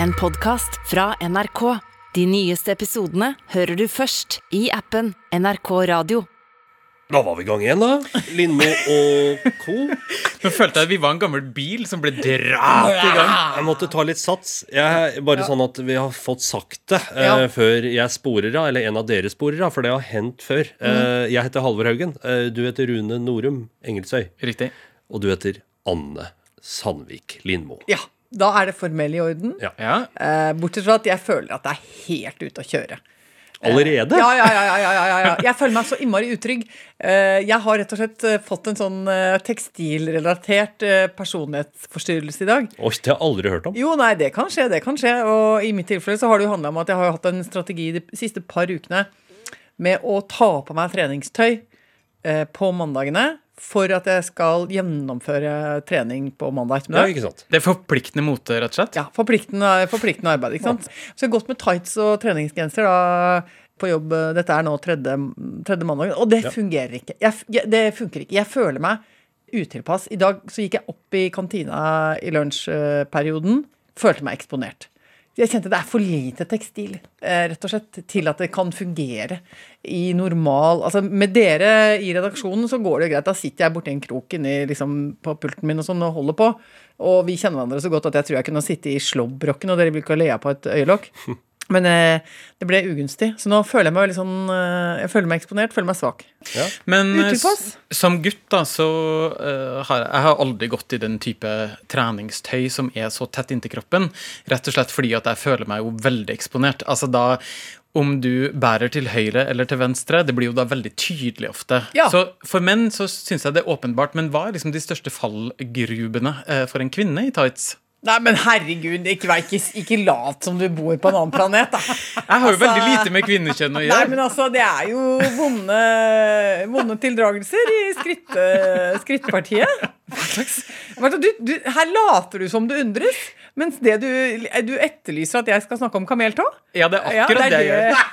En podkast fra NRK. De nyeste episodene hører du først i appen NRK Radio. Da var vi i gang igjen, da. Lindmo og co. Nå følte jeg at vi var en gammel bil som ble dratt i gang. Jeg måtte ta litt sats. Jeg, bare sånn at vi har fått sagt det Ja. før jeg sporer av, eller en av dere sporer av, for det har hendt før. Eh, jeg heter Halvor Haugen. Uh, du heter Rune Norum Engelsøy. Riktig. Og du heter Anne Sandvik Lindmo. Ja, da er det formell i orden. Ja. Ja. Eh, bortsett fra at jeg føler at det er helt ute å kjøre. Allerede? Ja, ja, ja, ja, ja, ja, ja. Jeg føler meg så innmari utrygg. Eh, jeg har rett og slett eh, fått en sånn eh, tekstilrelatert eh, personlighetsforstyrrelse i dag. Oi, det har jeg aldri hørt om. Jo, nei, det kan skje, det kan skje. Og i mitt tilfelle så har det jo handla om at jeg har hatt en strategi de siste par ukene med å ta på meg treningstøy eh, på mandagene for at jeg skal gjennomføre trening på mandag Ja, ettermiddag. sant? Det er forpliktende mote, rett og slett. Ja, forpliktende, forpliktende arbeid. ikke sant? Så jeg har gått med tights og treningsgenser da, på jobb. Dette er nå tredje, tredje mandag, og det fungerer ikke. Jeg, jeg, det funker ikke. Jeg føler meg utilpass. I dag så gikk jeg opp i kantina i lunsjperioden. Følte meg eksponert. Jeg kjente det er for lite tekstil eh, rett og slett, til at det kan fungere i normal Altså Med dere i redaksjonen så går det greit. Da sitter jeg borti en krok inni, liksom, på pulten min og sånn og holder på. Og vi kjenner hverandre så godt at jeg tror jeg kunne sitte i slåbroken, og dere vil ikke le på et øyelokk. Men eh, det ble ugunstig. Så nå føler jeg meg veldig sånn eh, Jeg føler meg eksponert, føler meg svak. Men eh, Utilpass? s- som gutt, da, så eh, har jeg, jeg har aldri gått i den type treningstøy som er så tett inntil kroppen. Rett og slett fordi at jeg føler meg jo veldig eksponert. Altså da om du bærer til høyre eller til venstre, det blir jo da veldig tydelig ofte. Ja. Så for menn så syns jeg det er åpenbart, men hva er liksom de største fallgrubene for en kvinne i tights? Nei, men herregud, ikke, ikke, ikke lat som du bor på en annen planet, da. Jeg har jo Altså- veldig lite med kvinnekjønn å gjøre. Nei, men altså, det er jo vonde, vonde tildragelser i skritt, skrittpartiet. Du, du, her later du som du undres, mens det du, du etterlyser at jeg skal snakke om kameltå. Ja, det er Ja, akkurat det jeg gjør.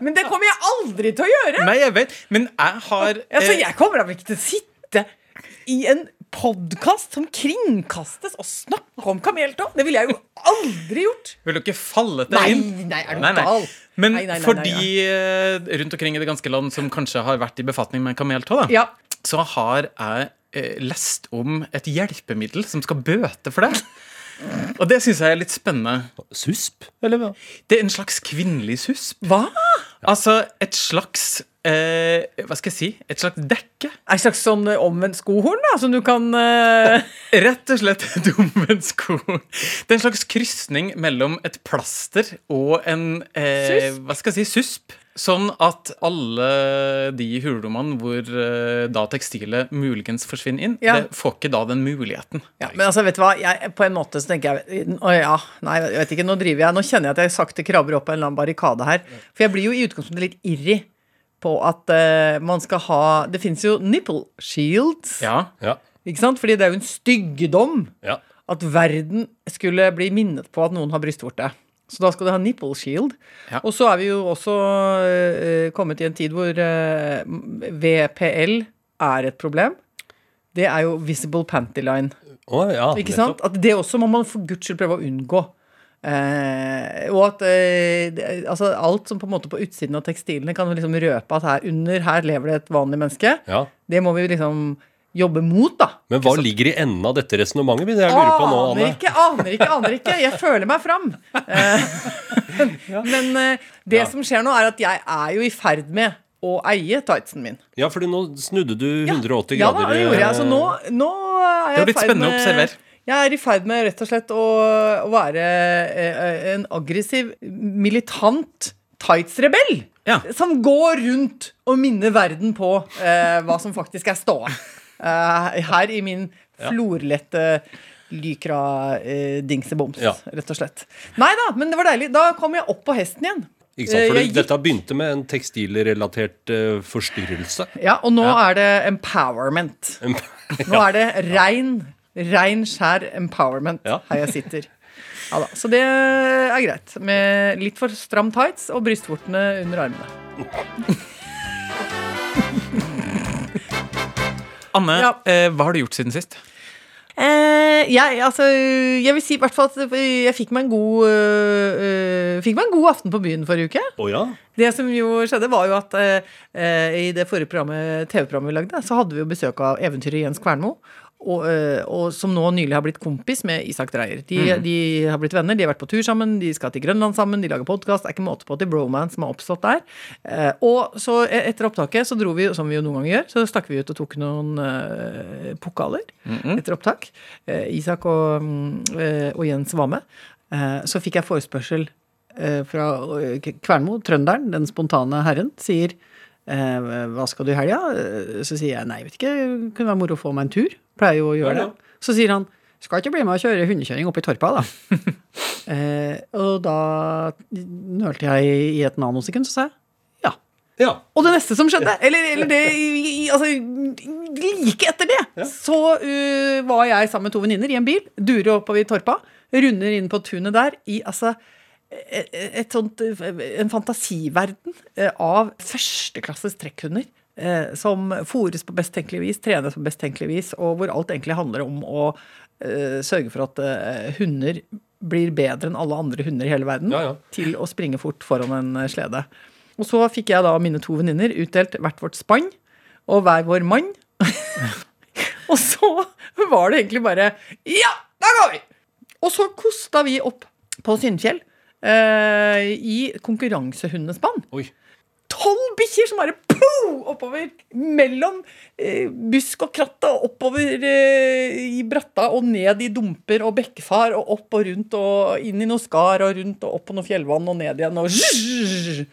Men det kommer jeg aldri til å gjøre! Nei, jeg vet, men jeg har Altså, eh, jeg kommer da ikke til å sitte i en podkast som kringkastes og snakke om kameltå. Det ville jeg jo aldri gjort. Vil du ikke falle deg inn? nei, nei, er du Nei, nei. gal? Men Nei, nei, nei, for de ja. rundt omkring i det ganske land som kanskje har vært i befatning med kameltå, da, Ja. så har jeg eh, lest om et hjelpemiddel som skal bøte for det. Og det syns jeg er litt spennende. Susp, eller hva? Det er en slags kvinnelig susp. Hva? Altså et slags eh, Hva skal jeg si? Et slags dekke. En slags sånn eh, omvendt skohorn, da, som du kan eh, Rett og slett et omvendt skohorn. Det er en slags krysning mellom et plaster og en eh, Hva skal jeg si? Susp. Sånn at alle de hulrommene hvor eh, da tekstilet muligens forsvinner inn, Ja. det får ikke da den muligheten. Ja, men altså, vet du hva? Jeg, på en måte så tenker jeg Å ja, nei, jeg vet ikke. Nå driver jeg Nå kjenner jeg at jeg sakte krabber opp en eller annen barrikade her. For jeg blir jo i utgangspunktet litt irri på at eh, man skal ha Det fins jo nipple shields, Ja. Ja. ikke sant? Fordi det er jo en styggedom ja. at verden skulle bli minnet på at noen har brystvorte. Så da skal du ha nipple shield. Ja. Og så er vi jo også eh, kommet i en tid hvor eh, VPL er et problem. Det er jo visible panty line. Å, ja, Ikke nettopp. sant? At det også må man for guds skyld prøve å unngå. Eh, og at eh, altså alt som på en måte på utsiden av tekstilene kan liksom røpe at her under her lever det et vanlig menneske, Ja. det må vi liksom jobbe mot, da. Men hva ligger i enden av dette resonnementet, jeg lure på nå, Aner Anne? ikke, aner ikke, aner ikke. Jeg føler meg fram. Eh, Men eh, det Ja. som skjer nå, er at jeg er jo i ferd med å eie tightsen min. Ja, fordi nå snudde du 180 Ja, grader. Ja, det gjorde jeg. Så nå, nå er Det jeg har blitt i ferd spennende å observere. Jeg er i ferd med rett og slett å, å være eh, en aggressiv, militant tightsrebell. Ja. Som går rundt og minner verden på eh, hva som faktisk er ståa. Eh, her i min florlette Lykra-dingseboms, Ja. rett og slett. Nei da, men det var deilig. Da kom jeg opp på hesten igjen. Ikke sant? Eh, For gikk- dette begynte med en tekstilrelatert uh, forstyrrelse. Ja, og nå er det empowerment. Nå er det rein, rein skjær empowerment Ja. her jeg sitter. Ja da, Så det er greit. Med litt for stram tights og brystvortene under armene. Anne, Ja. eh, hva har du gjort siden sist? Eh, jeg, altså, jeg vil si i hvert fall at jeg fikk meg en god øh, øh, Fikk meg en god aften på byen forrige uke. Oh, ja? Det som jo skjedde, var jo at eh, eh, i det forrige programmet, TV-programmet vi lagde, så hadde vi jo besøk av eventyret Jens Kvernmo. Og, eh, og som nå nylig har blitt kompis med Isak Dreyer. De, de har blitt venner, de har vært på tur sammen, de skal til Grønland sammen, de lager podkast. Det er ikke måte på til bromance som har oppstått der. Eh, og så e- etter opptaket så dro vi, som vi jo noen ganger gjør, så stakk vi ut og tok noen eh, pokaler etter opptak. Eh, Isak og, mm, eh, og Jens var med. Eh, så fikk jeg forespørsel eh, fra Kvernmo, trønderen, den spontane herren, sier eh, hva skal du i helga? Så sier jeg nei, vet ikke, kunne være moro å få meg en tur. Pleier jo å gjøre Ja, ja. det. Så sier han skal ikke bli med og kjøre hundekjøring oppe i Torpa, da. eh, og da nølte jeg i et nanosekund, så sa jeg ja. Ja. Og det neste som skjedde, eller, eller det Altså, like etter det, så uh, var jeg sammen med to venninner i en bil, durer oppover i Torpa, runder inn på tunet der i altså et, et sånt, eh, en fantasiverden eh, av førsteklasses trekkhunder. Eh, Som fôres på best tenkelig vis, trenes på best tenkelig vis, og hvor alt egentlig handler om å eh, sørge for at eh, hunder blir bedre enn alle andre hunder i hele verden Ja, ja. til å springe fort foran en slede. Og så fikk jeg da mine to venninner utdelt hvert vårt spann og hver vår mann. og så var det egentlig bare Ja, da går vi! Og så kosta vi opp på Synnfjell eh, i konkurransehundespann. Oi. Tolv bikkjer som bare poo, oppover mellom eh, busk og kratt og oppover eh, i bratta og ned i dumper og bekkefar og opp og rundt og inn i noe skar og rundt og opp på noe fjellvann og ned igjen og zzzz.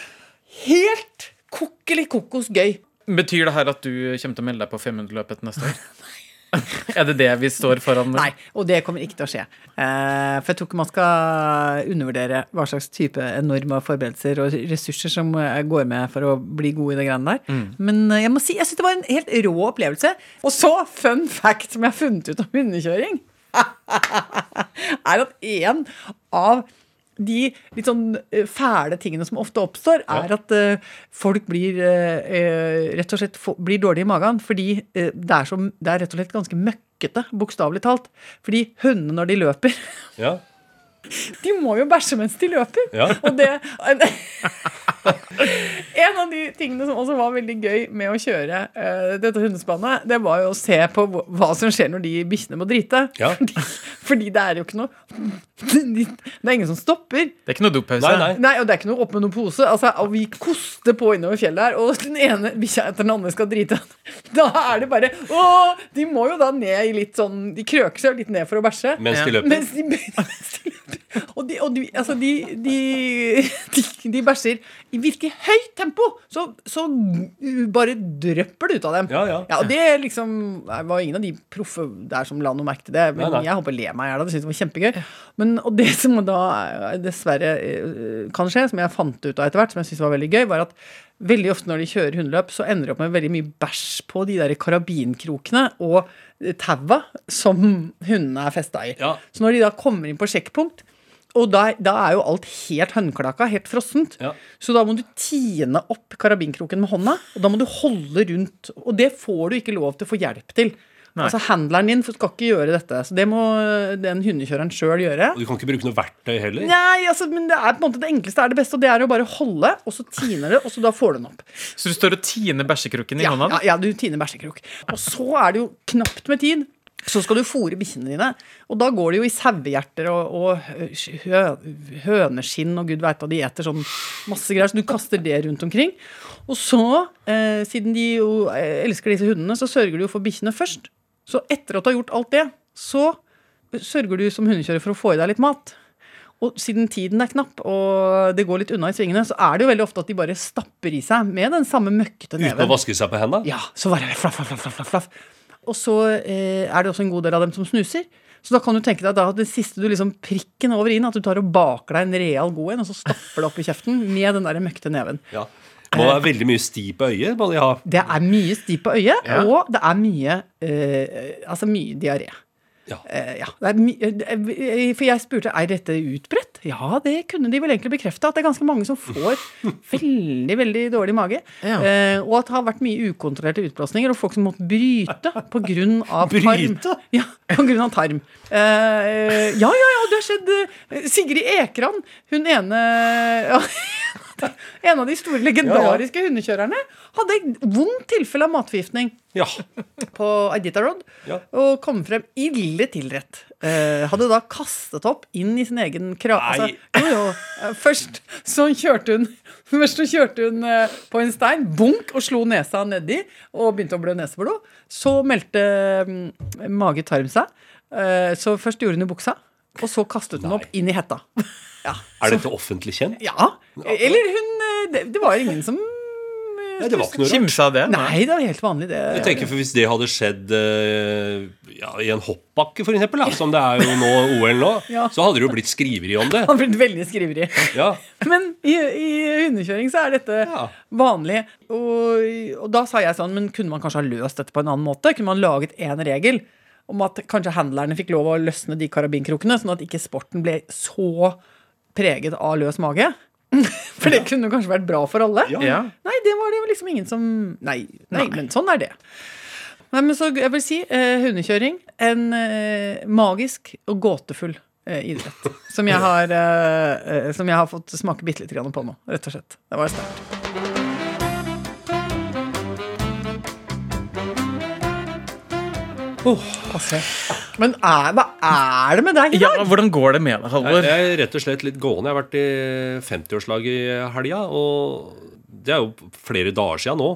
Helt kokkeli kokos gøy. Betyr det her at du kommer til å melde deg på 500-løpet neste år? er det det vi står foran? med? Nei, og det kommer ikke til å skje. Eh, for jeg tror ikke man skal undervurdere hva slags type enorme forberedelser og ressurser som går med for å bli god i det greiene der. Men eh, jeg må si, jeg syns det var en helt rå opplevelse. Og så, fun fact som jeg har funnet ut om hundekjøring, er at en av de litt sånn eh, fæle tingene som ofte oppstår, er at eh, folk blir eh, rett og slett blir dårlige i magen. Fordi det, er som, det er rett og slett ganske møkkete, bokstavelig talt. Fordi hundene når de løper, Ja. de må jo bæsje mens de løper. Ja. Og det En av de tingene som også var veldig gøy med å kjøre uh, dette hundespannet, det var jo å se på hva- som skjer når de bikkjene må drite. Ja. Fordi, fordi det er jo ikke noe Det er ingen som stopper. Det er ikke noe dopause? Nei, nei. Nei, og det er ikke noe opp med noen pose. Altså, og vi koster på innover fjellet her, og den ene bikkja etter den andre skal drite. Da er det bare Å! De må jo da ned i litt sånn De krøker seg litt ned for å bæsje. Mens de løper. Mens de, mens de. Og, de, og de, altså de, de, de, bæsjer i virkelig høyt tempo. Så, så bare drypper det ut av dem. Ja, ja. og det liksom det var ingen av de proffe der som la noe merke til det. Men Nei, nei. jeg håper le meg i hjel av det. Synes det var kjempegøy. Men, og det som da dessverre eh, kan skje, som jeg fant ut av etter hvert, som jeg syntes var veldig gøy, var at veldig ofte når de kjører hundeløp, så ender de opp med veldig mye bæsj på de der karabinkrokene og taua som hundene er festa i. Ja. Så når de da kommer inn på sjekkpunkt, og da, da er jo alt helt håndklaka, helt frossent. Ja. Så da må du tine opp karabinkroken med hånda, og da må du holde rundt. Og det får du ikke lov til å få hjelp til. Nei. Altså Handleren din skal ikke gjøre dette, så det må den hundekjøreren sjøl gjøre. Og du kan ikke bruke noe verktøy heller. Nei, altså, men det er på en måte det enkleste er det beste, og det er å bare holde, og så tiner det, og så da får du den opp. Så du står og tiner bæsjekrukken i Ja, hånda? ja, ja, du tiner bæsjekrok. Og så er det jo knapt med tid. Så skal du fôre bikkjene dine, og da går det jo i sauehjerter og, og hø, høneskinn og gud veit hva de eter, sånn masse greier, så du kaster det rundt omkring. Og så, eh, siden de jo eh, elsker disse hundene, så sørger du jo for bikkjene først. Så etter at du har gjort alt det, så sørger du som hundekjører for å få i deg litt mat. Og siden tiden er knapp, og det går litt unna i svingene, så er det jo veldig ofte at de bare stapper i seg med den samme møkkete Uten å vaske seg på hendene? Ja, så bare flaff, flaff, flaff, flaff, flaff. Og så eh, er det også en god del av dem som snuser. Så da kan du tenke deg at det siste du liksom prikken over i-en, at du tar og baker deg en real god en, og så stapper det opp i kjeften med den der møkte neven. Ja. Må være veldig mye sti på øyet. Må de ha. Det er mye sti på øyet, Ja. og det er mye eh, Altså mye diaré. Ja. Eh, ja. My eh, for jeg spurte er dette utbredt. Ja, det kunne de vel egentlig bekrefte. At det er ganske mange som får veldig veldig dårlig mage. Ja. Eh, og at det har vært mye ukontrollerte utblåsninger, og folk som måtte bryte pga. tarm. Ja, på grunn av tarm. Eh, ja, ja, ja, det har skjedd. eh, Sigrid Ekran, hun ene ja, En av de store legendariske hundekjørerne hadde vondt tilfelle av matforgiftning Ja. på Iditarod Ja. og kom frem ille tilrett. Eh, hadde da kastet opp inn i sin egen krage. Altså. Eh, Først så kjørte hun Først så kjørte hun eh, på en stein, bunk, og slo nesa nedi og begynte å blø neseblod. Så meldte mm, mage-tarm seg. Eh, så først gjorde hun i buksa, og så kastet hun Nei. opp inn i hetta. Ja. Er dette offentlig kjent? ja. Eller hun eh, Det, det var ingen som eh, Nei, det var ikke noe. Kimsa det? Nei, det var helt vanlig, det. Jeg tenker for Hvis det hadde skjedd eh, ja, i en hoppbakke, for eksempel, da, som det er jo nå OL nå, Ja. så hadde det jo blitt skriveri om det. Han ble veldig skriveri. Ja. Men i, i hundekjøring så er dette Ja. vanlig. Og, og da sa jeg sånn, men kunne man kanskje ha løst dette på en annen måte? Kunne man laget én regel om at kanskje handlerne fikk lov å løsne de karabinkrokene, sånn at ikke sporten ble så preget av løs mage? For det kunne kanskje vært bra for alle? Ja. Nei, det var det liksom ingen som Nei, nei, men sånn er det. Nei, men så jeg vil si eh, hundekjøring. En eh, magisk og gåtefull eh, idrett. Som jeg har, eh, eh, som jeg har fått smake bitte lite grann på nå, rett og slett. Det var sterkt. Men er, hva er det med deg i Ja, dag? Hvordan går det med deg, Halvor? Jeg er rett og slett litt gående. Jeg har vært i 50-årslag i helga, og det er jo flere dager siden nå.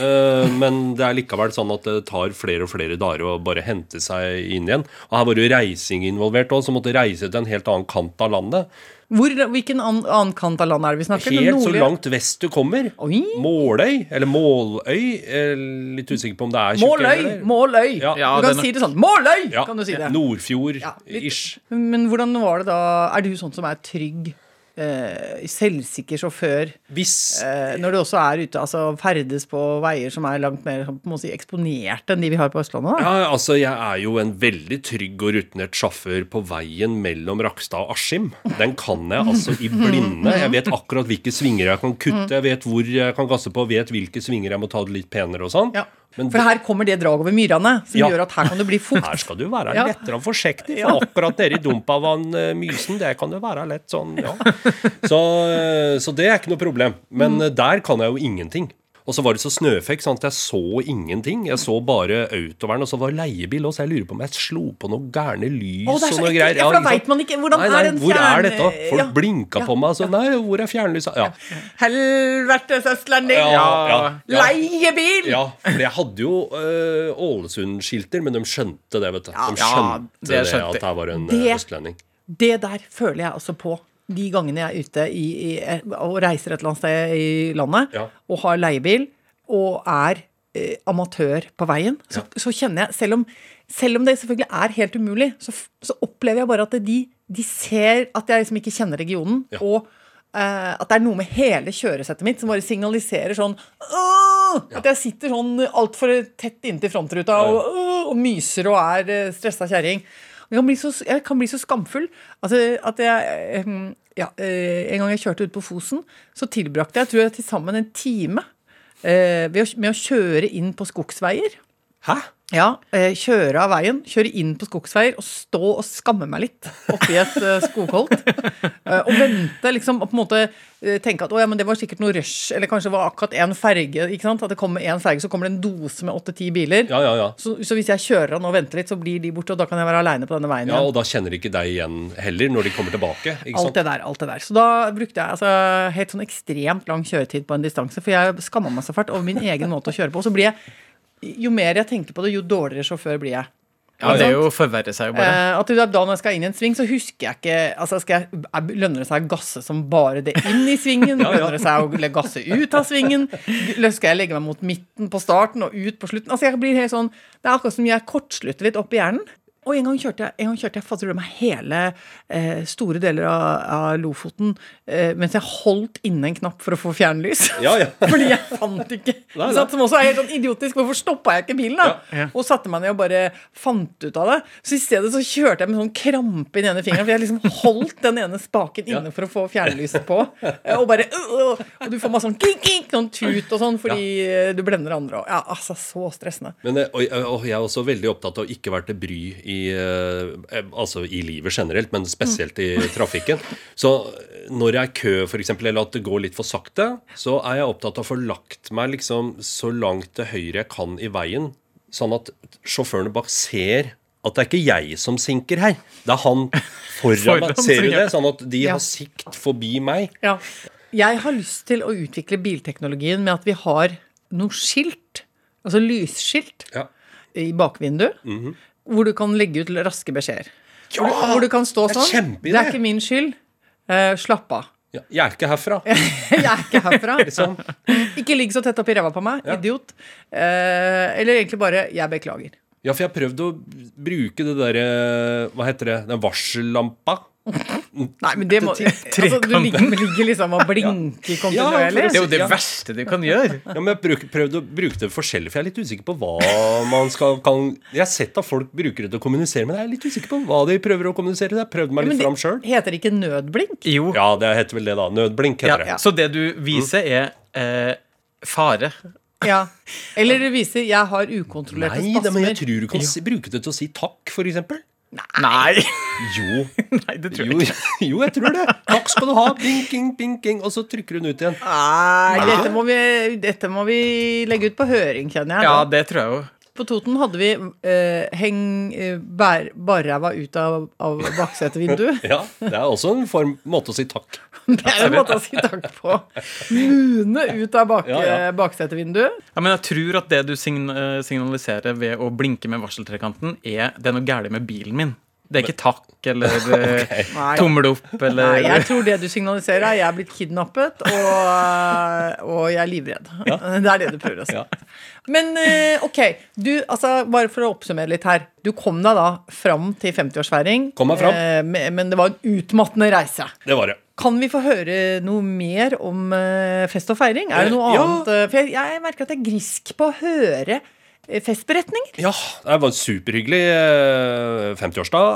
Eh, Men det er likevel sånn at det tar flere og flere dager å bare hente seg inn igjen. Og her var det jo reising involvert òg, så måtte reise til en helt annen kant av landet. Hvor, hvilken an, annen kant av landet er det vi snakker? Helt så langt vest du kommer. Oi. Måløy, eller Måløy. Litt usikker på om det er tjukke Måløy! eller- Måløy! Ja. Ja, du kan denne. si det sånn. Måløy! Ja, Kan du si det. Nordfjord-ish. Ja, Men hvordan var det da? Er du sånn som er trygg, eh, selvsikker sjåfør? Hvis uh, når du også er ute, altså ferdes på veier som er langt mer si, eksponerte enn de vi har på Østlandet? Da. Ja, altså Jeg er jo en veldig trygg og rutinert sjåfør på veien mellom Rakstad og Askim. Den kan jeg altså i blinde. Jeg vet akkurat hvilke svinger jeg kan kutte, jeg vet hvor jeg kan gasse på, vet hvilke svinger jeg må ta det litt penere og sånn. Ja. Men For her kommer det draget over myrene som Ja. gjør at her kan det bli fukt. her skal du være Ja. lettere og forsiktig, for akkurat nede i Dumpavann, eh, Mysen, det kan jo være lett sånn, ja. Så, eh, så det er ikke noe problem. Men Mm. eh, der kan jeg jo ingenting. Og så var det så snøfekk, sånn at jeg så ingenting. Jeg så bare autovern, og så var det leiebil også. Så jeg lurer på om jeg slo på noe gærne lys det og noe greier. ja, for da veit man ikke- hvordan nei, er en fjern... Hvor er dette? Folk ja. blinka på meg. Så, nei, hvor er fjernlyset? Ja. Helvetes østlending! Ja, ja, ja. Leiebil! Ja, for jeg hadde jo øh, Ålesund-skilter, men de skjønte det, vet du. De skjønte det det, skjønte at jeg var en Det- øh, østlending. Det der føler jeg altså på de gangene jeg er ute i, i, og reiser et eller annet sted i landet Ja. og har leiebil og er eh, amatør på veien, så, så kjenner jeg selv om, selv om det selvfølgelig er helt umulig, så, så opplever jeg bare at de, de ser at jeg liksom ikke kjenner regionen, Ja. og eh, at det er noe med hele kjøresettet mitt som bare signaliserer sånn! At jeg sitter sånn altfor tett inntil frontruta og, og myser og er uh, stressa kjerring. Jeg kan, bli så, kan bli så skamfull at, at jeg eh, ja, eh, En gang jeg kjørte ut på Fosen, så tilbrakte jeg tror jeg, til sammen en time eh, ved med å kjøre inn på skogsveier. Hæ? Ja, eh, Kjøre av veien, kjøre inn på skogsveier og stå og skamme meg litt oppi et eh, skogholt. Eh, og vente, liksom, og på en måte tenke at å, ja, men det var sikkert noe rush, eller kanskje det var akkurat én ferge. ikke sant? At det kommer én ferge, så kommer det en dose med åtte-ti biler. Ja, ja, ja. Så, så hvis jeg kjører an og venter litt, så blir de borte, og da kan jeg være aleine på denne veien Ja, igjen. Og da kjenner de ikke deg igjen heller når de kommer tilbake. ikke sant? Alt det der, alt det der. Så da brukte jeg altså, helt sånn ekstremt lang kjøretid på en distanse, for jeg skamma meg så fælt over min egen måte å kjøre på. Og så blir jeg, jo mer jeg tenker på det, jo dårligere sjåfør blir jeg. Ja, det er jo forverre seg jo bare. Eh, at da når jeg skal inn i en sving, så husker jeg ikke altså jeg, er- Lønner det seg å gasse som bare det inn i svingen? Ja, ja. Lønner det seg å gasse ut av svingen? Skal jeg legge meg mot midten på starten og ut på slutten? Altså jeg blir helt sånn Det er akkurat som jeg kortslutter litt opp i hjernen. Og en gang kjørte jeg, en gang kjørte jeg fader meg hele eh, store deler av, av Lofoten eh, mens jeg holdt inne en knapp for å få fjernlys. Ja, ja. Fordi jeg fant ikke. Nei, nei. Som også er helt sånn idiotisk. Hvorfor stoppa jeg ikke bilen, da? Ja. Og satte meg ned og bare fant ut av det. Så i stedet så kjørte jeg med sånn krampe i den ene fingeren, for jeg liksom holdt den ene spaken inne for å få fjernlyset på. eh, Og bare øh, øh, Og du får masse sånn kink, kink, sånn tut og sånn fordi eh, du blender andre. òg. ja, altså, så stressende. Men, eh, og, og jeg er også veldig opptatt av å ikke være til bry i, eh, eh, altså i livet generelt, men spesielt i trafikken. Så når jeg er i kø, f.eks., eller at det går litt for sakte, så er jeg opptatt av å få lagt meg liksom så langt til høyre jeg kan i veien, sånn at sjåførene bak ser at det er ikke jeg som sinker her. Det er han foran Foran meg. Ser du det? Sånn at de Ja. har sikt forbi meg. Ja. Jeg har lyst til å utvikle bilteknologien med at vi har noe skilt, altså lysskilt, Ja. i bakvinduet, hvor du kan legge ut raske beskjeder. hvor, du, hvor du kan stå det er sånn. Det er ikke min skyld. Uh, slapp av. Ja, jeg er ikke herfra. Jeg er ikke herfra. Liksom. Ikke ligg så tett oppi ræva på meg, Ja. idiot. Eh, eller egentlig bare 'jeg beklager'. Ja, for jeg har prøvd å bruke det derre Hva heter det? Den varsellampa. Nei, men det må altså, Du ligger, ligger liksom og blinker kontinuerlig. Det er jo det verste du kan gjøre. Ja, men jeg har prøvd å bruke det forskjellig, for jeg er litt usikker på hva man skal kan, Jeg har sett at folk bruker det til å kommunisere, men jeg er litt usikker på hva de prøver å kommunisere. Jeg har prøvd meg litt ja, fram sjøl. Heter det ikke nødblink? Jo. Ja, det heter vel det, da. Nødblink Ja, heter det. Så det du viser, er eh, fare. Ja. Eller det viser 'jeg har ukontrollerte Nei, det, men jeg tror du kan bruke det til å si takk, for eksempel. Nei! Jo. Nei, det tror Jo, jeg ikke. jo, jeg tror det. Takk skal du ha. Binking, binking. Og så trykker hun ut igjen. Nei, dette må, vi, dette må vi legge ut på høring, kjenner jeg. Ja, det tror jeg jo. På Toten hadde vi eh, heng eh, bær, barræva ut av, av baksetevinduet. Ja, Det er også en form, måte å si takk. Det er en måte å si takk på. Mune ut av bak, Ja, ja. eh, baksetevinduet. Ja, men jeg tror at det du sign eh, signaliserer ved å blinke med varseltrekanten, er det er noe galt med bilen min. Det er ikke takk eller okay. Nei. tommel opp eller Nei, jeg tror det du signaliserer, er jeg er blitt kidnappet, og, og jeg er livredd. Det er det du prøver å si. Ja. Men eh, ok, du, altså, bare for å oppsummere litt her. Du kom deg da fram til 50-årsfeiring, Kom meg fram. eh, men det var en utmattende reise. Det var det. Kan vi få høre noe mer om eh, fest og feiring? Er det noe Ja. annet? eh, For jeg, jeg merker at jeg er grisk på å høre eh, festberetninger. Ja, det var en superhyggelig eh, 50-årsdag.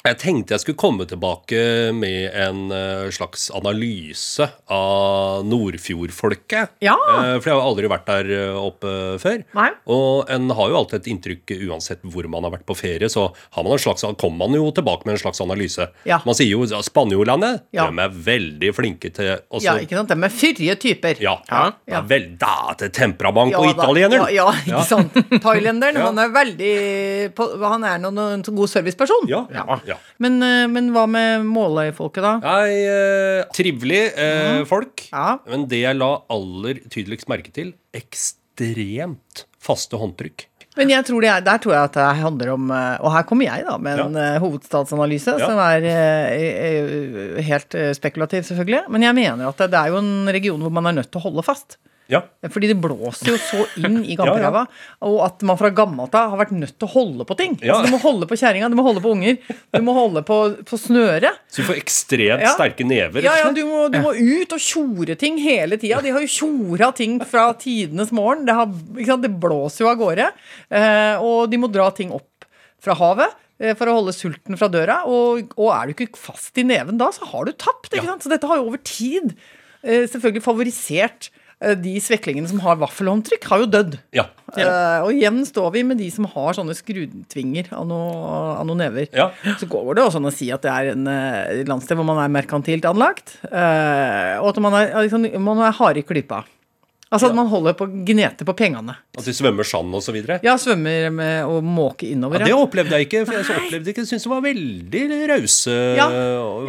Jeg tenkte jeg skulle komme tilbake med en eh, slags analyse av Nordfjordfolket. Ja. Eh, for jeg har aldri vært der eh, oppe før. Nei. Og en har jo alltid et inntrykk uansett hvor man har vært på ferie, så har man en slags, kommer man jo tilbake med en slags analyse. Ja. Man sier jo spanjolene Ja. de er veldig flinke til å Ja, ikke sant? De er fyrige typer. ja, Ja. det er vel, da det temperament på Ja, da. italieneren. Ja, ja, ikke sant. Thailenderen, Ja. han er veldig på, Han er noen, en god serviceperson. Ja, Ja. Men, eh, men hva med Måløy-folket, da? Nei, eh, trivelig eh, folk. Ja. Men det jeg la aller tydeligst merke til, ekstremt faste håndtrykk. Men jeg tror det er, der tror jeg at det handler om eh, Og her kommer jeg, da, med en ja. hovedstadsanalyse, Ja. som er er, eh, helt eh, spekulativ, selvfølgelig. Men jeg mener at det, det er jo en region hvor man er nødt til å holde fast. Ja. Fordi det blåser jo så inn i Ja, ja. Og at man fra gammelt av har vært nødt til å holde på ting. Ja. Altså, du må holde på kjerringa, du må holde på unger, du må holde på, på snøret. Så du får ekstremt sterke never. Ja, ja, du må, du må ut og tjore ting hele tida. De har jo tjora ting fra tidenes morgen. Det, har, det blåser jo av gårde. Eh, og de må dra ting opp fra havet eh, for å holde sulten fra døra. Og, og er du ikke fast i neven da, så har du tapt. ikke Ja. sant? Så dette har jo over tid eh, selvfølgelig favorisert de sveklingene som har vaffelhåndtrykk, har jo dødd. Ja. Uh, og igjen står vi med de som har sånne skrutvinger av noen noe never. Ja. Så går det også an å si at det er en uh, landsdel hvor man er merkantilt anlagt. Uh, og at man er, liksom, man er hard i klypa. Altså at man holder på gnete på pengene. At de svømmer sand videre. Ja, svømmer med å måke innover. Ja, det opplevde jeg ikke. For jeg så opplevde ikke, syntes det var veldig rause. Ja.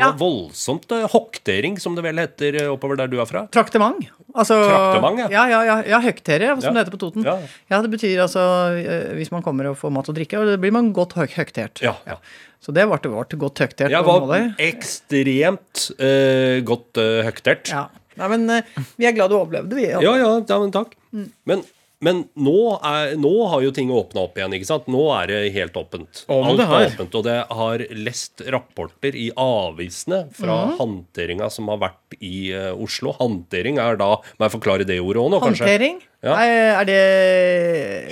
Ja. Voldsomt eh, hoktering, som det vel heter eh, oppover der du er fra. Traktement. Altså, Traktement, ja. ja. Ja, ja, ja, høktere, som Ja. det heter på Toten. Ja. Ja. Det betyr altså eh, hvis man kommer og får mat og drikke, og det blir man godt høk høktert. Ja, ja. Så det ble vårt godt høktert. Jeg var ekstremt uh, godt uh, høktert. Ja. Nei, men eh, vi er glad du overlevde, vi. Ja, ja, ja men takk. Mm. Men Men nå, er, nå har jo ting åpna opp igjen. ikke sant? Nå er det helt åpent. Om Alt det har. er åpent, Og det har lest rapporter i avisene fra mm. håndteringa som har vært i uh, Oslo. Håndtering er da Må jeg forklare det ordet òg nå, kanskje? Håndtering? Ja. Er, det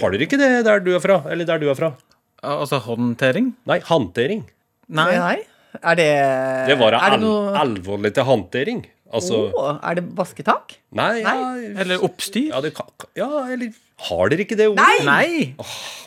Har dere ikke det der du er fra? Eller der du er fra? Altså håndtering? Nei, håndtering. Nei. Nei. Er det Det var noe alvorlig til håndtering. Altså oh, Er det vasketak? Nei, ja, Eller oppstyr? ja, det ja, eller Har dere ikke det ordet? Nei! Nei!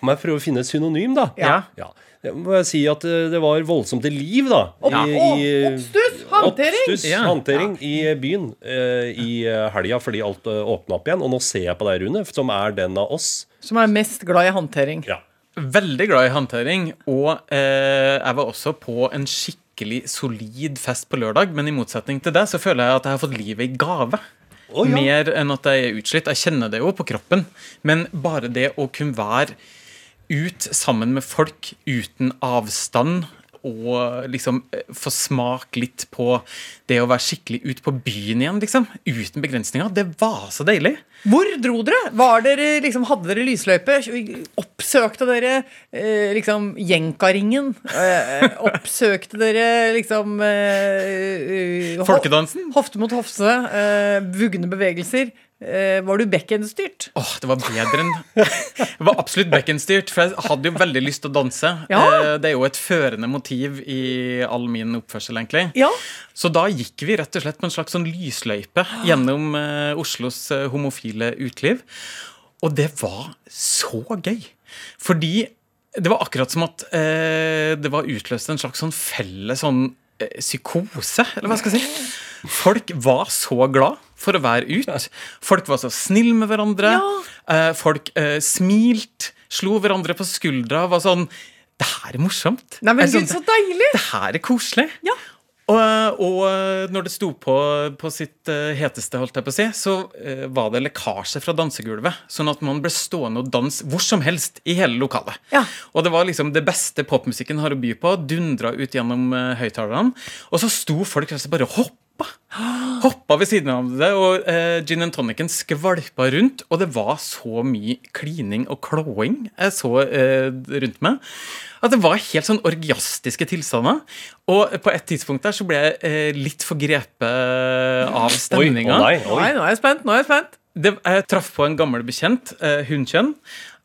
Må jeg prøve å finne et synonym, da? Ja. Ja. Jeg må jeg si at eh, det var voldsomt til liv, da. Opp, i- i- oppstuss! Håndtering! Oppstuss, Ja. håndtering i byen uh, i eh, helga fordi alt uh, åpna opp igjen. Og nå ser jeg på deg, Rune, som er den av oss. Som er mest glad i håndtering. Ja. Veldig glad i håndtering. Og eh, jeg var også på en skikkelig solid fest på lørdag, men i motsetning til det så føler jeg at jeg har fått livet i gave. Oh, ja. Mer enn at jeg er utslitt. Jeg kjenner det jo på kroppen. Men bare det å kunne være ut sammen med folk uten avstand og liksom eh, få smake litt på det å være skikkelig ut på byen igjen, liksom. Uten begrensninger. Det var så deilig. Hvor dro dere? Var dere liksom, Hadde dere lysløype? Oppsøkte dere eh, liksom Jenkaringen? Eh, oppsøkte dere liksom eh, eh, Folkedansen? Hofte mot hofte. Eh, vugne bevegelser. Eh, var du bekkenstyrt? Åh, Åh, det var bedre enn Det var absolutt Becken-styrt, for jeg hadde jo veldig lyst til å danse. Ja. Eh, Det er jo et førende motiv i all min oppførsel, egentlig. Ja. Så da gikk vi rett og slett på en slags sånn lysløype gjennom eh, Oslos homofile uteliv. Og det var så gøy. Fordi det var akkurat som at det var utløst en slags sånn felles sånn psykose, eller hva skal jeg si. Folk var så glad for å være ute. Folk var så snille med hverandre. Eh, folk eh, smilte, slo hverandre på skuldra. Var sånn Det her er morsomt. Nei, men Er gud, så deilig! det her er koselig. Ja. Og, og når det sto på på sitt eh, heteste, holdt jeg på å si, så eh, var det lekkasje fra dansegulvet. Sånn at man ble stående og danse hvor som helst i hele lokalet. Ja. Og det var liksom det beste popmusikken har å by på. Dundra ut gjennom uh, høyttalerne. Og så sto folk rett og slett bare og hoppa. Hoppa ved siden av det, og eh, gin and tonicen skvalpa rundt. Og det var så mye klining og klåing jeg så eh, rundt meg. At det var helt sånn orgiastiske tilstander. Og på et tidspunkt der så ble jeg eh, litt forgrepet av Oi, å stemninga. nei, oi. Nei, nå er jeg spent. nå er jeg spent Det, jeg traff på en gammel bekjent, eh, hunnkjønn,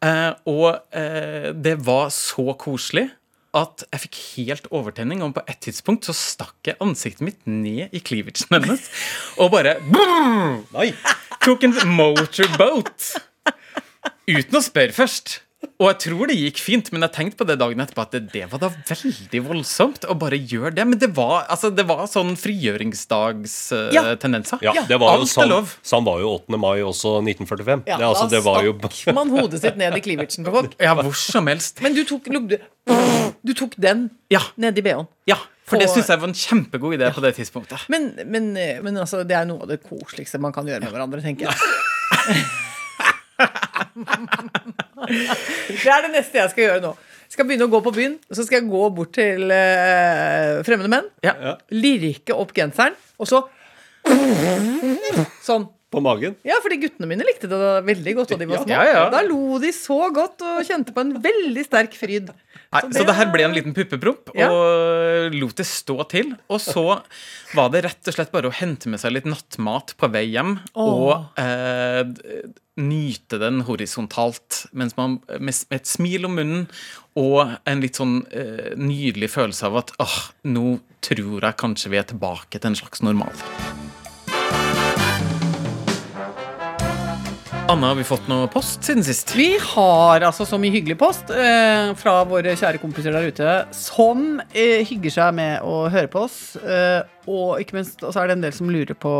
eh, og eh, det var så koselig at jeg fikk helt overtenning, og på et tidspunkt så stakk jeg ansiktet mitt ned i cleavagen hennes og bare Nei. tok en motorboat uten å spørre først. Og jeg tror det gikk fint, men jeg tenkte på det dagen etterpå at det, det var da veldig voldsomt å bare gjøre det. Men det var, altså, det var sånn Ja. frigjøringsdagstendenser. Ja, det var jo er sånn, lov. sånn var jo 8. mai også 1945. Ja, det, altså, da det var jo man hodet sitt ned i Klivertsen på folk. Ja, hvor som helst. Men du tok, du, du tok den Ja, ned i bh-en. ja for det syns jeg var en kjempegod idé på det tidspunktet. Men, men, men altså, det er noe av det koseligste man kan gjøre med hverandre, tenker jeg. det er det neste jeg skal gjøre nå. Skal begynne å gå på byen, så skal jeg gå bort til eh, fremmede menn. Ja. Lirke opp genseren, og så Sånn. På magen. Ja, fordi guttene mine likte det veldig godt da de var små. Ja, ja. Da lo de så godt og kjente på en veldig sterk fryd. Nei, så det her ble en liten puppepromp, Ja. og lot det stå til. Og så var det rett og slett bare å hente med seg litt nattmat på vei hjem, og eh, nyte den horisontalt mens man, med, med et smil om munnen og en litt sånn eh, nydelig følelse av at åh, nå tror jeg kanskje vi er tilbake til en slags normal. Anna, har vi fått noe post siden sist? Vi har altså så mye hyggelig post eh, fra våre kjære kompiser der ute som eh, hygger seg med å høre på oss. Eh, og ikke minst så er det en del som lurer på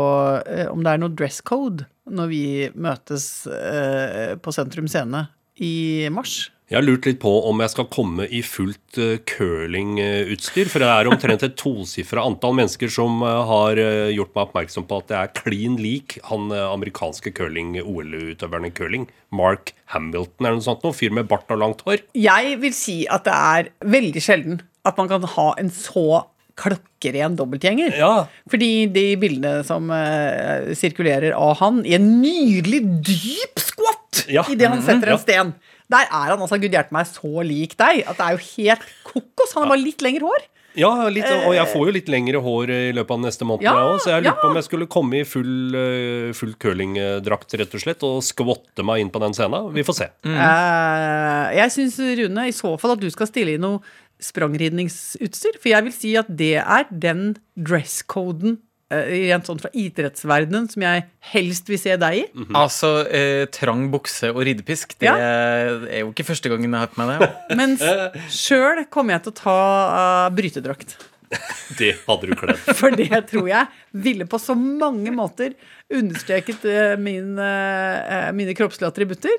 eh, om det er noe dress code når vi møtes eh, på Sentrum Scene i mars. Jeg har lurt litt på om jeg skal komme i fullt uh, curlingutstyr. For det er omtrent et tosifra antall mennesker som uh, har uh, gjort meg oppmerksom på at det er klin lik han amerikanske curling-OL-utøveren i curling. Mark Hamilton eller noe sånt. Noe fyr med bart og langt hår. Jeg vil si at det er veldig sjelden at man kan ha en så klokkeren dobbeltgjenger. Ja. Fordi de bildene som eh, sirkulerer av han i en nydelig dyp squat Ja. idet han setter Ja. en sten. Der er han altså gud hjelpe meg så lik deg at det er jo helt kokos. Han har bare litt lengre hår. Ja, litt, og jeg får jo litt lengre hår i løpet av neste måned, Ja, også, så jeg lurte ja. på om jeg skulle komme i full, eh, full curlingdrakt, rett og slett, og skvotte meg inn på den scenen. Vi får se. Eh, jeg syns, Rune, i så fall at du skal stille i noe sprangridningsutstyr. For jeg vil si at det er den dresscoden rent sånn fra idrettsverdenen som jeg helst vil se deg i. Altså, eh, trang bukse og ridepisk, det Ja. er jo ikke første gangen jeg har på meg det. Mens sjøl kommer jeg til å ta uh, brytedrakt. Det hadde du kledd. For det tror jeg ville på så mange måter understreket eh, min, eh, mine kroppslige attributter.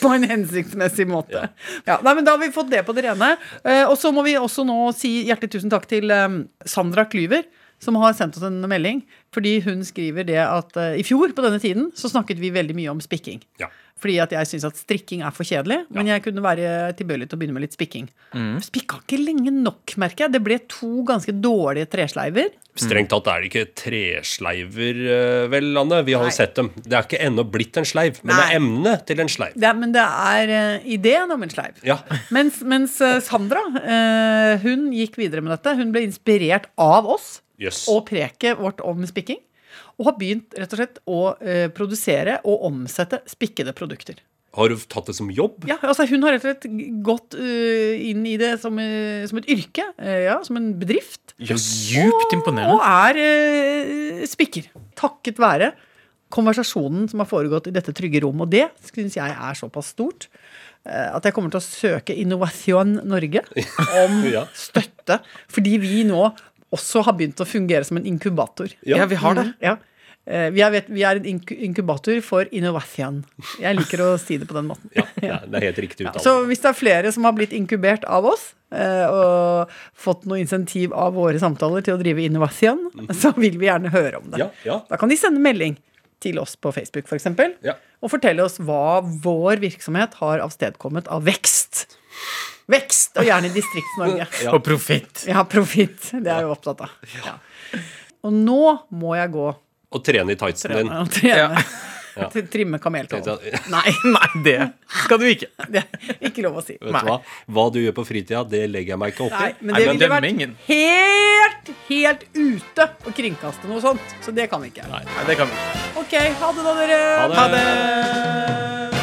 på en hensiktsmessig måte. Ja. nei, men Da har vi fått det på det rene. Eh, og så må vi også nå si hjertelig tusen takk til eh, Sandra Klyver. Som har sendt oss en melding. Fordi hun skriver det at uh, i fjor på denne tiden så snakket vi veldig mye om spikking. Ja. Fordi at jeg syns at strikking er for kjedelig. Men jeg kunne være tilbøyelig til å begynne med litt spikking. Spikka ikke lenge nok, merker jeg. Det ble to ganske dårlige tresleiver. Strengt tatt er det ikke tresleiver, eh, vel, Anne. Vi har jo sett dem. Det er ikke ennå blitt en sleiv, men det er emnet til en sleiv. Det, er- men det er uh, ideen om en sleiv. Ja. Mens, mens uh, Sandra hun gikk videre med dette. Hun ble inspirert av oss Jøss. og preket vårt om spikking. Og har begynt rett og slett å eh, produsere og omsette spikkede produkter. Har du tatt det som jobb? Ja, altså Hun har rett og slett gått uh, inn i det som, uh, som et yrke. Uh, ja, Som en bedrift. Djupt imponerende. Og er eh, spikker. Takket være konversasjonen som har foregått i dette trygge rom. Og det syns jeg er såpass stort at jeg kommer til å søke Innovasjon Norge om Ja. støtte. Fordi vi nå også har begynt å fungere som en inkubator. Ja, vi har det. Mhm, Ja. Eh, Vi er, vi er en inkubator for innovasjon. Jeg liker å si det på den måten. Ja, ja, det er helt riktig Ja, uttale. så hvis det er flere som har blitt inkubert av oss, eh, og fått noe insentiv av våre samtaler til å drive innovasjon, så vil vi gjerne høre om det. Ja, ja. Da kan de sende melding til oss på Facebook, f.eks., Ja. og fortelle oss hva vår virksomhet har avstedkommet av vekst. Vekst, og gjerne i Distrikts-Norge. Ja. Og profitt. Ja, profitt. Det er vi opptatt av. Ja. Og nå må jeg gå Og trene i tightsen din. og trene. Ja. Trimme kameltål. Nei, Nei, det skal du ikke. det er ikke lov å si. Vet du hva? Hva du gjør på fritida, det legger jeg meg ikke opp Nei, i. men det ville vært helt, helt ute å kringkaste noe sånt. Så det kan vi ikke. Nei, det kan vi ikke. Ok, ha det da, dere. Ha det. Ha det!